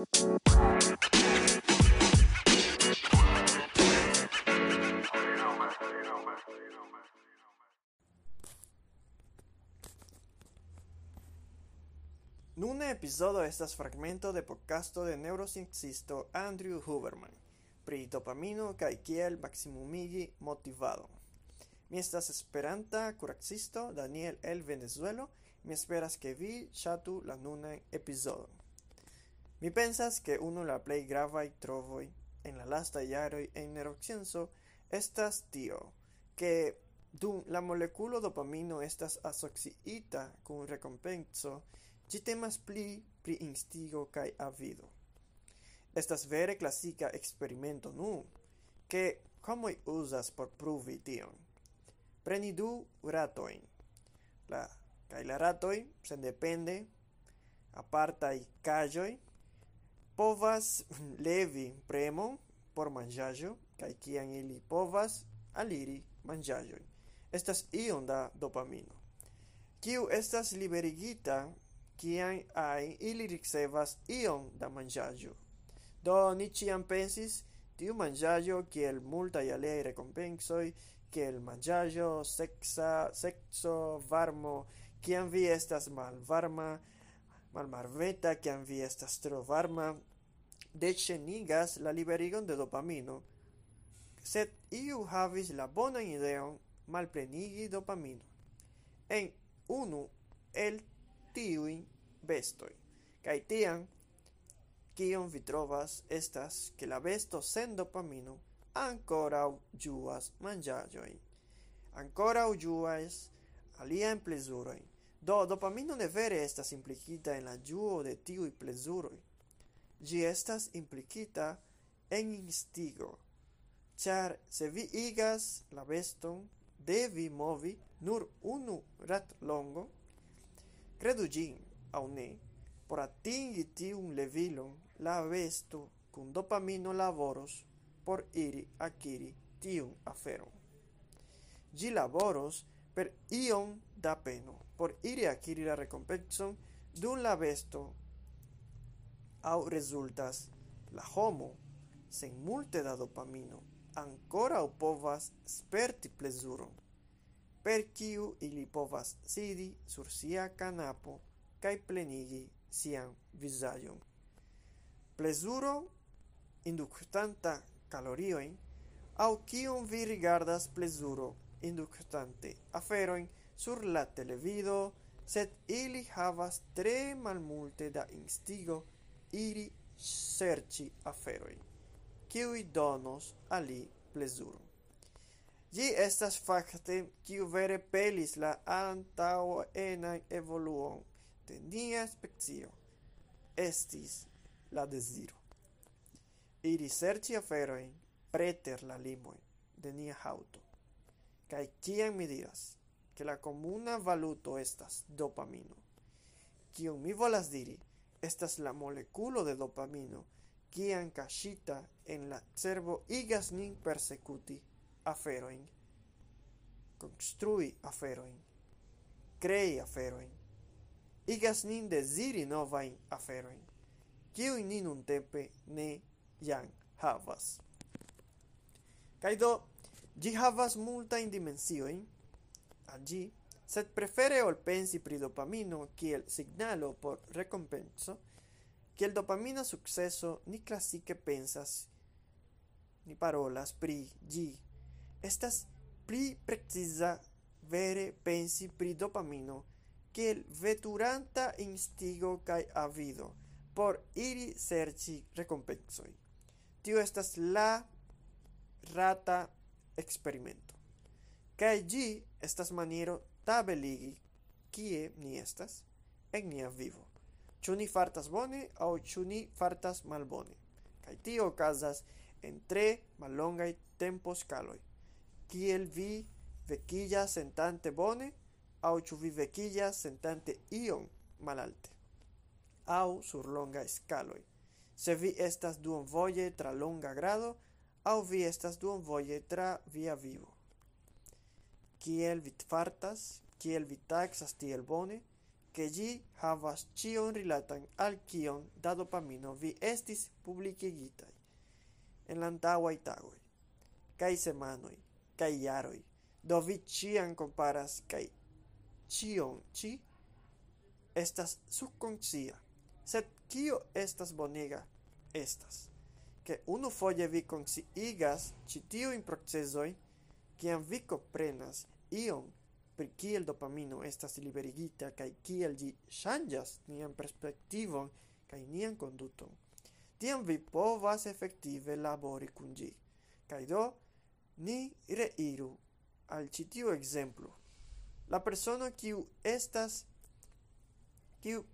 Nune episodio estas fragmento de podcasto de neurociencisto Andrew Huberman pri dopamino kaj kiel motivado. Mi estas esperanta kuracisto Daniel el Venezuelo, mi esperas ke vi ŝatu la nunan epizodo. Mi pensas, ke unu la plej gravaj trovoj en la lasta jaroj en neuroscienco estas tio, ke dum la molekulo dopamino estas asociita kun recompenso, ci temas pli pri instigo kaj avido. Estas vere classica experimento nu, che como usas por pruvi tion. Preni du ratoin. la, kai la ratoj, sendepende, apartaj cajoi, povas levi premo por manĝaĵo kaj kiam ili povas aliri manĝaĵojn. Estas iom da dopamino, kiu estas liberigita kiam ai ili ricevas iom da manĝaĵo. Do ni ĉiam pensis tiu manĝaĵo kiel multaj aliaj rekompensoj, kiel manĝaĵo, seksa, sekso, varmo, kiam vi estas malvarma, malmarveta, kiam vi estas tro varma, deĉenigas la liberigon de dopamino, sed iu havis la bonan ideon malplenigi dopamino en unu el tiuj bestoi. Kai tiam, kion vi trovas, estas ke la besto sen dopamino ancora juas ĝuas Ancora juas alia en plezurojn. Do, dopamino ne vere estas implicita en la juo de tiuj plezuroj gi estas implicita en instigo, Char se vi igas la beston devi movi nur unu ratlongo, credu gin au ne, por atingi tiun levilon, la besto kun dopamino laboros por iri akiri tiun aferon. Gi laboros per ion da peno por iri akiri la recompenson dun la besto au resultas la homo, sen multe da dopamino, ankoraŭ povas sperti plezuron, per kiu ili povas sidi sur sia canapo kai plenigi sian visajon Plezuro inductanta calorioin au kion vi rigardas plezuro inductante aferoin sur la televido, sed ili havas tre malmulte da instigo iri serci aferoi, kiui donos ali plezuron. Gi estas fakte kiu vere pelis la antaŭenan evoluon de nia specio. Estis la deziro. Iri serci aferoin preter la limoi de nia haŭto. Kai kiam mi diras, ke la comuna valuto estas dopamino, kion mi volas diri, estas la molekulo de dopamino, kian kaŝita en la cervo igas nin persecuti aferoin, construi aferoin, crei aferoin, igas nin desiri novain aferoin, aferojn, nin un tempe ne jam havas. Kaido, do, havas multajn dimensioin, al gi, Sed prefere ol pensi pri dopamino kiel signalo por recompenso, kiel dopamina sukceso ni classique pensas, ni parolas pri gi. Estas pli precisa vere pensi pri dopamino kiel veturanta instigo kaj avido por iri serci recompensoi. Tio estas la rata experimento. Kaj gi estas maniero tabeligi kie ni estas en nia vivo. Ĉu ni fartas bone aŭ ĉu ni fartas malbone. Kaj tio okazas en tre mallongaj temposkaloj. Kiel vi vequillas sentante bone aŭ ĉu vi vequillas sentante ion malalte aŭ sur longa skaloj. Se vi estas duonvoje tra longa grado aŭ vi estas duonvoje tra via vivo kiel vi fartas, kiel vi taxas tiel bone, ke gi havas cion rilatan al kion da dopamino vi estis publicigitai en l'antauai tagoi, cae semanoi, cae iaroi. Do vi cian comparas cae cion ci estas subconscia, Sed cio estas bonega estas, ke unufoje vi konsciigas citiu in procesoi, kiam vi comprenas ion pri kiel dopamino estas liberigita kaj kiel ĝi ŝanĝas nian perspektivon kaj nian konduton. Tiam vi povas efektive labori kun ĝi. Kaj do, ni reiru al ĉi tiu ekzemplo. La persono kiu estas kiu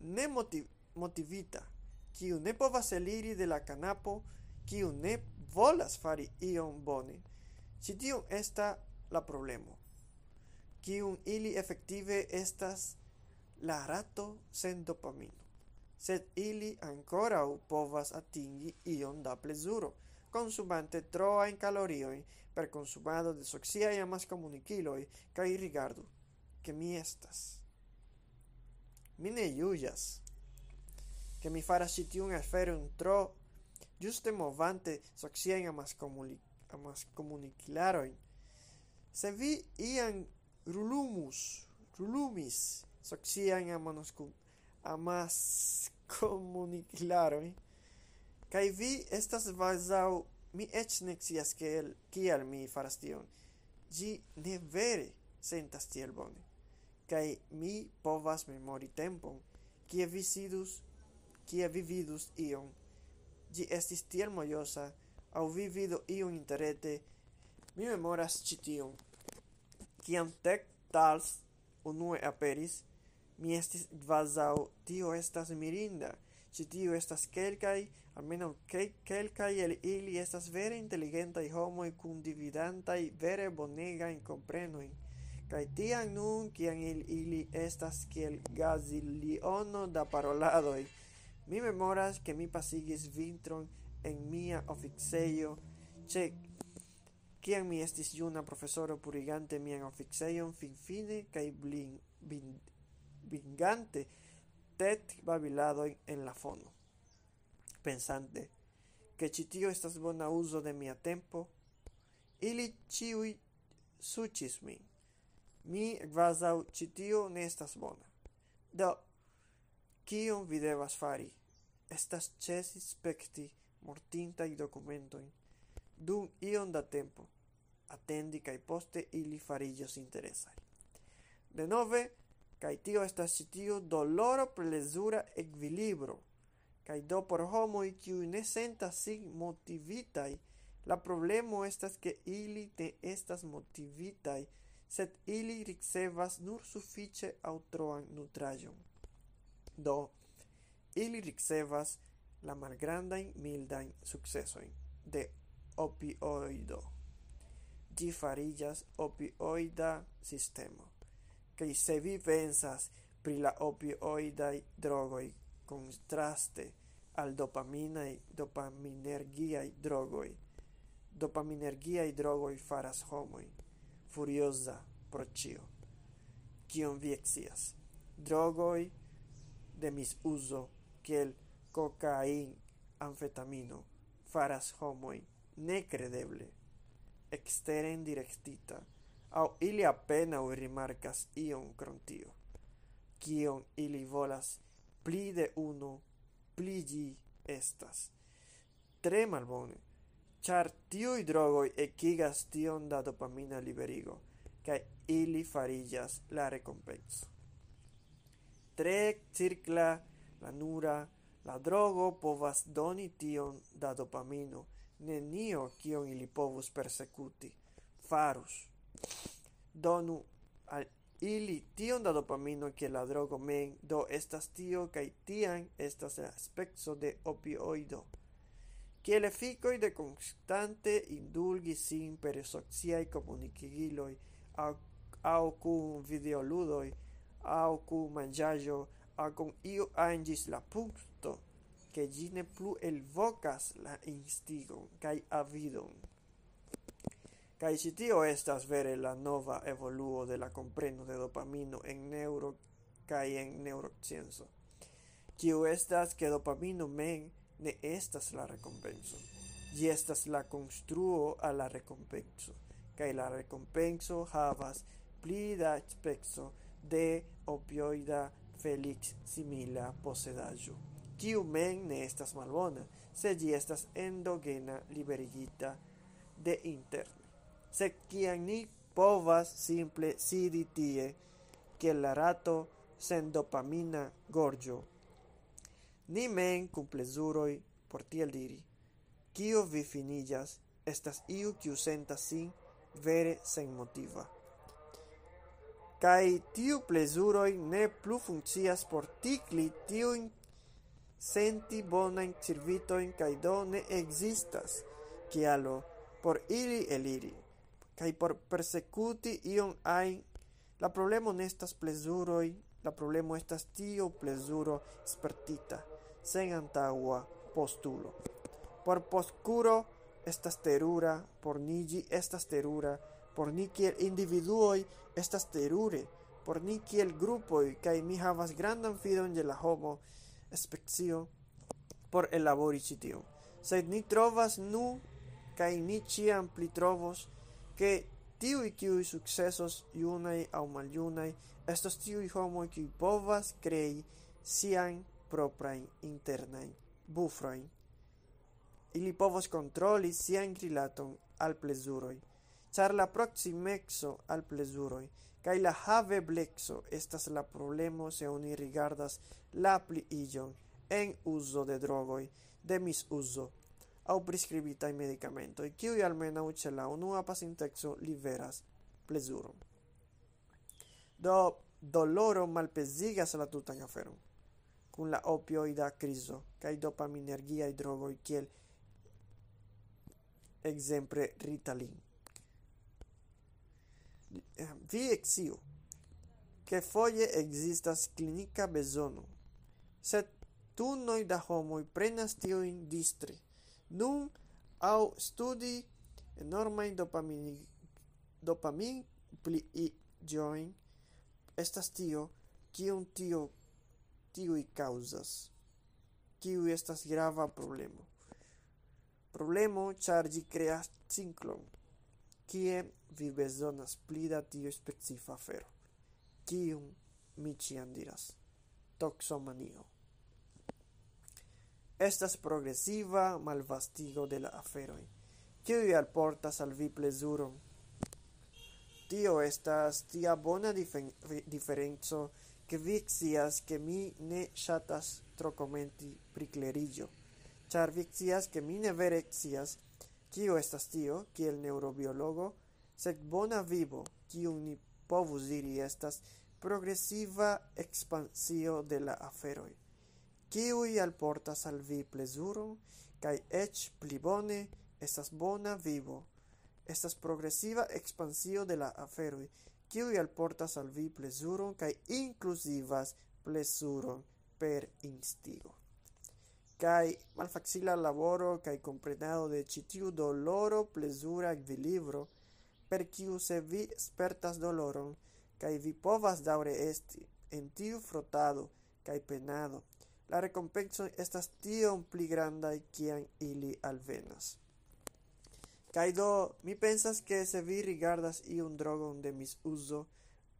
ne motiv, motivita, kiu ne povas eliri de la kanapo, kiu ne volas fari ion bone, ĉi tiu estas la problemo, kiun ili efektive estas la rato sen dopamino. Sed ili ankorau povas atingi ion da plezuro, consumante troain calorioi per consumado de soxia e amas comuniciloi, cae rigardu, che mi estas. Mi ne iuias, che mi faras citiun un tro, giuste movante soxiai amas, comunic amas comunicilaroin, Se vi ian rulumus, rulumis socian amanos cum amas comuniclaroi, cae vi estas vazau, mi ec nexias kiel, kial mi faras tion, gi ne vere sentas tiel bone, cae mi povas memori tempon, kie vi sidus, kie vi vidus ion, gi estis tiel mojosa, au vi vido ion interete Mi memoras ĉi tion. Kiam Tech Tals unue aperis, mi estis kvazaŭ tio estas mirinda. Ĉi tio estas kelkaj, almenaŭ kelkaj el ili estas vere inteligentaj homoj kun dividantaj vere bonegajn komprenojn. Kaj tiam nun, kiam ili estas kiel gaziliono da paroladoj, mi memoras, ke mi pasigis vintron en mia oficejo ĉe Kiam mi estis juna profesoro purigante mian oficejon finfine kaj blin, bin, bingante tet babilado en la fono, pensante, che citio estas bona uso de mia tempo, ili ciui sucis min. Mi kvazaŭ citio ne estas bona. Do, kion vi devas fari? Estas cesi specti mortintai dokumentojn dum ion da tempo, attendi kaj poste ili farigios interesai. De nove, kaj tio estas ĉi doloro-plezura equilibro, kaj do por homo kiuj ne sentas sig motivitai, la problemo estas ke ili te estas motivitai, sed ili ricevas nur sufice aŭtroan nutrajon Do, ili ricevas la malgrandain mildain successoin de opioido. Gi fariĝas opioida sistemo. Kaj se vi pensas pri la opioidaj drogoi contraste al dopaminaj, dopaminergiaj drogoi, dopaminergiaj drogoi faras homoi, furiosa pro cio. Kion vi exias? Drogoi de mis uso, kiel cocain anfetamino faras homoj necredeble, exteren directita, au ili apena u rimarcas ion crontio, tio, kion ili volas, pli de uno, pli gi estas. Tre malbone, char tiui drogoi ekigas tion da dopamina liberigo, kaj ili farillas la rekompenco. Tre circla la nura, la drogo povas doni tion da dopamino, nenio kion ili povus persecuti, farus. Donu al ili tion da dopamino kiel la drogo men do estas tio kaj tian estas la aspekto de opioido. che le ficoi de constante indulgi sin per socia i comunicigiloi au, au cum videoludoi au cum mangiajo au cum io angis la punto che ĝi ne plu elvokas la instigon kai avidon. kai ĉi tio estas vere la nova evoluo de la compreno de dopamino en neuro kai en neŭroscienco, kiu estas ke dopamino men ne estas la recompenso gi estas la konstruo a la recompenso kai la recompenso havas pli da spexo de opioida felix simila posedaggio. Tiu men ne estas malbona, se gi estas endogena, liberigita de interne. Se kiam ni povas simple sidi tie, che la rato sen dopamina gorgio. ni men cum plesuroi por tiel diri, kio vi finillas, estas iu kiu sentas sin vere sen motiva. Kai tiu plezuroi ne plu funkcias por tikli tiujn senti bonajn servitojn kaj do ne existas kialo por ili eliri kai por persecuti ion ai la problemo nestas plezuroi la problemo estas tio plezuro spertita sen antagua postulo. Por poscuro estas terura por nigi estas terura por ni kiel individuoi estas terure por ni kiel grupoi kai mi havas grandan fidon de la homo specio por elabori ĉi tion, sed ni trovas nu kaj ni ciam pli trovos ke i kiuj successos junaj au maljunaj estos tiuj homoj kiuj povas crei sian proprajn internajn bufroin. Ili povos controli sian rilaton al plesuroi, char la proximexo al plesuroi, kai la havebleco estas la problemo se oni rigardas la pliiĝon en uso de drogoi de mis uso au prescribita i medicamento e kiu almena uce la unua pasintexo liveras plezuron. Do doloro malpezigas la tutan aferon kun la opioida crisis kai dopaminergia i drogoi kiel exemple Ritalin vi exiu che foie existas clinica besono set tu noi da homoj prenas tiujn distri, nun au studi enormajn dopamini, dopamin join estas tio, kiun tio tio i causas kiu estas grava problemo. Problemo, ĉar creas kreas kie vi bezonas pli da tiu specifa afero, kiun mi ĉiam diras: Toxomanio. Estas progresiva malvastigo de la aferoj, Kiu alportas al vi plezuron. Tio estas tia bona diferenzo diferenco ke vi scias ke mi ne ŝatas tro komenti pri clerillo. Char vi scias ke mi ne vere scias Kio estas tio, kiel neurobiologo, sed bona vivo, kiu ni povus diri estas progresiva expansio de la aferoi. Kiui alportas al vi plezuron, kai ec pli bone estas bona vivo. Estas progresiva expansio de la aferoi, kiui alportas al vi plezuron kai inclusivas plezuron per instigo kai malfacila laboro kai comprenado de citiu doloro plezura libro per kiu se vi spertas doloron, kai vi povas daure esti en tiu frotado kai penado, la recompenso estas tiom pli granda kiam ili alvenas. Kai do, mi pensas ke se vi rigardas iun drogon de mis uso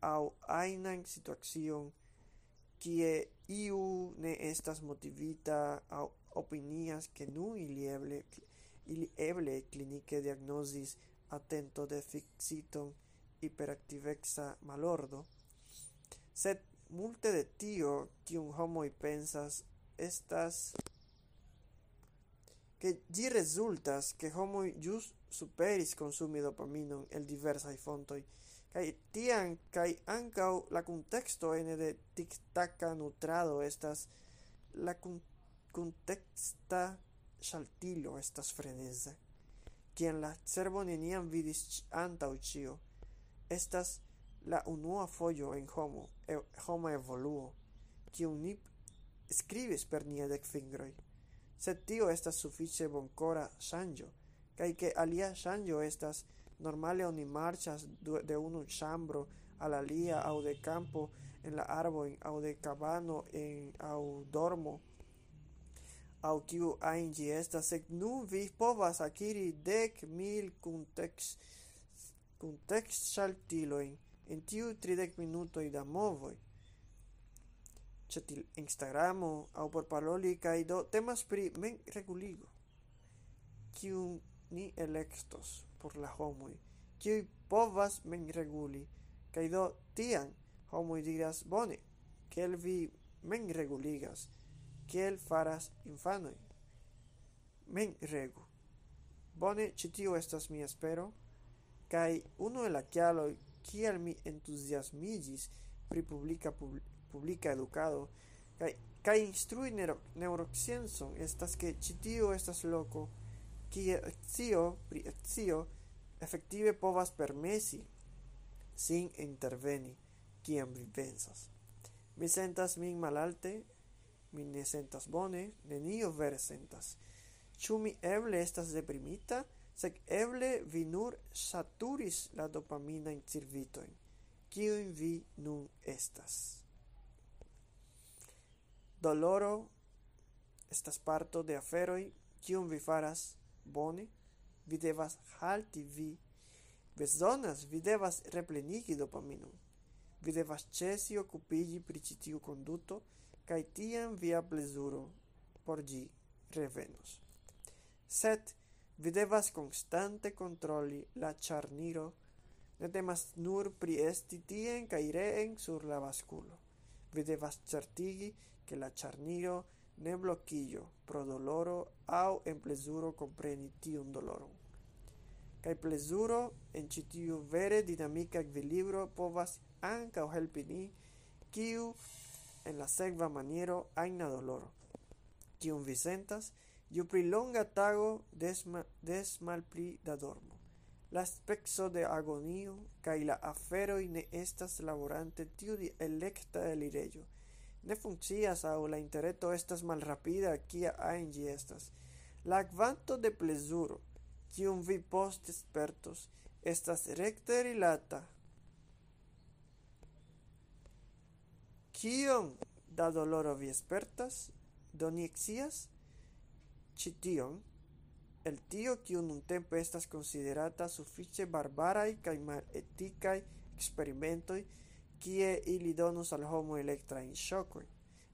au ainan situacion kie iu ne estas motivita aŭ opinias ke nun ili eble ili eble klinike diagnozis atento deficiton hiperactivexa malordo sed multe de tio kiun homoj pensas estas que gi resultas que homo jus superis consumi dopaminon el diversaj fontoi kai tian kai ankau la contexto ene de tiktaka nutrado estas la contexta saltilo estas freneza, quien la cervo neniam vidis anta ucio Estas la unua foio en homo, e, homo evoluo, kiun ni skribis per nia dekfingroj. Sed tio estas suffice boncora sanjo kai ke alia sanjo estas Normale oni marchas de unu ĉambro al alia aŭ de campo en la arbojn aŭ de cabano en aŭ dormo aŭ kiu ajn ĝi estas, sed nun vi povas akiri dek mil kuntekstŝaltilojn en tiuj tridek minutoj da movoj. ĉe til Instagramo aŭ por paroli kaj do temas pri memreguligo, kiun ni elektos. por la homoj, kiuj povas men reguli, kaj do tiam homoj diras bone, kiel vi men reguligas, kiel faras infanoj. Men regu. Bone, ĉi tio estas mia espero, kaj unu el la kialoj kiel mi entuziasmiĝis pri publika pub, publica educado kai kaj instrui neuro, neurosciencon estas ke chitio estas loco kie cio pri cio efektive povas permesi sin interveni kiam vi pensas. Mi sentas min malalte, mi ne sentas bone, nenio vere sentas. Ĉu mi eble estas deprimita? sed eble vi nur saturis la dopamina in cirvitojn, kiujn vi nun estas. Doloro estas parto de aferoi kiun vi faras bone, vi devas halti, vi bezonas, vi devas replenigi dopaminon. Vi devas cesi okupigi pri ĉi tiu konduto, kaj tiam via plezuro por ĝi revenos. Sed vi devas konstante kontroli la ĉarniro, ne temas nur pri esti tien kaj reen sur la baskulo. Vi devas certigi, ke la charniro ne blocchillo, pro doloro au en plezuro compreni tiun doloron. Kaj plezuro en citiu vere dinamica ekvilibro povas ankaŭ helpi ni, kiu en la segva maniero aina doloro, kiun vi sentas, ju pri longa tago desma, desmal pli da dormo. La spexo de agonio kaj la afero ne estas laborante tiu di elekta elirejo, ne funkcias aŭ la interreto estas malrapida kia ajn ĝi estas. La kvanto de plezuro, kiun vi poste spertos, estas rekte rilata. Kiom da doloro vi spertas, do ni scias ĉi tion el tio kiu nuntempe estas konsiderata sufiĉe barbaraj kaj maletikaj eksperimentoj kie ili donus al homo elektrajn ŝokojn,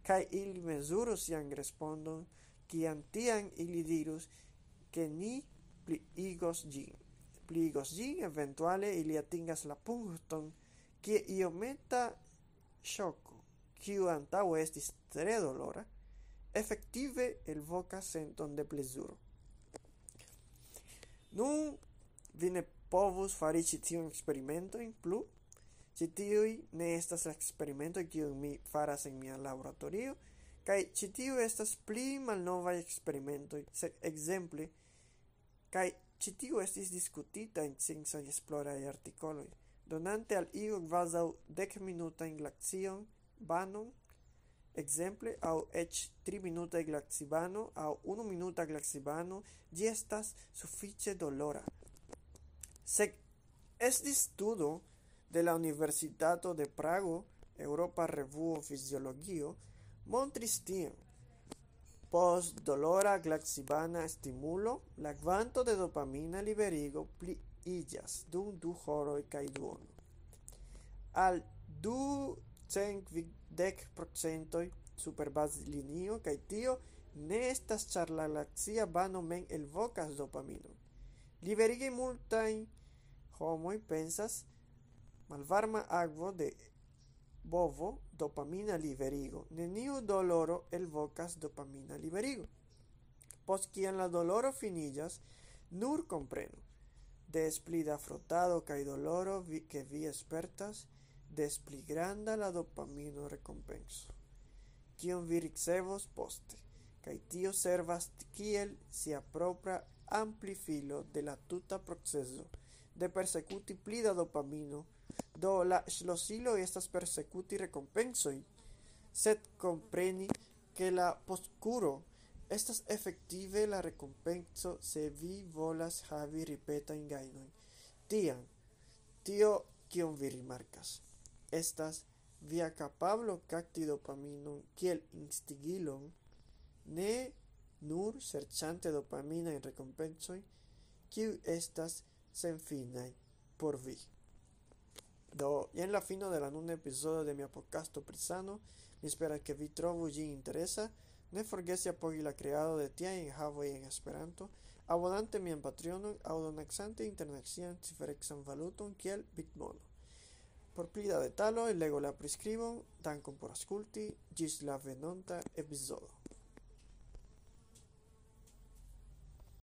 kaj ili mesurus sian respondon, kiam tiam ili dirus, ke ni pliigos gin. Pliigos gin, eventuale ili atingas la puncton, kie iometa ŝoko, kiu antau estis tre dolora, efektive voca senton de plezuro. Nun vi ne povus farici tion experimento in plu, ci tiui ne estas la experimento kiu mi faras en mia laboratorio, kai ci tiu estas pli malnova experimento se ekzemple, kai ci tiu estis diskutita en sciencaj esploraj artikolo donante al iu kvazaŭ dek minutajn glacion, banon, Exemple, au ec 3 minuta glaxibano au 1 minuta glaxibano, gi estas suffice dolora. Se estis studo de la Universitato de Prago Europa Revuo Fisiologio, montris tion. Post dolora glaxibana stimulo, la quanto de dopamina liberigo pliiĝas dum du horoi cae duono. Al du cent dec procentoi super bazlinio cae tio ne estas char la galaksia bano el vocas dopamino. Liberigi multain homoi pensas, malvarma agvo de bovo dopamina liberigo. Neniu doloro el vocas dopamina liberigo. Pos quien la doloro finillas, nur compreno. Des pli da frotado cae doloro vi, que vi espertas, des pli granda la dopamino recompenso. Cion vi poste, cae tio servas kiel sia propra amplifilo de la tuta proceso de persecuti pli da dopamino, Do la ŝlosiloj estas persecuti recompensoi, sed compreni che la postcuro estas efektive la recompenso se vi volas havi ripetajn gainoi. Tiam, tio kion vi rimarcas, estas via capablo cacti dopaminon kiel instigilon, ne nur serciante dopamina in recompensoi, kiu estas senfinaj por vi. Do, jen la fino de la nun episodio de mia podcasto prisano, mi spera che vi trovo interesa, ne forgesi apogi la creado de tia in havo en esperanto, abonante mi en Patreon, au donaxante internaxian ciferexan valuton kiel bitmono. Por pli da detalo, lego la prescribo, dankon por asculti, gis la venonta episodio.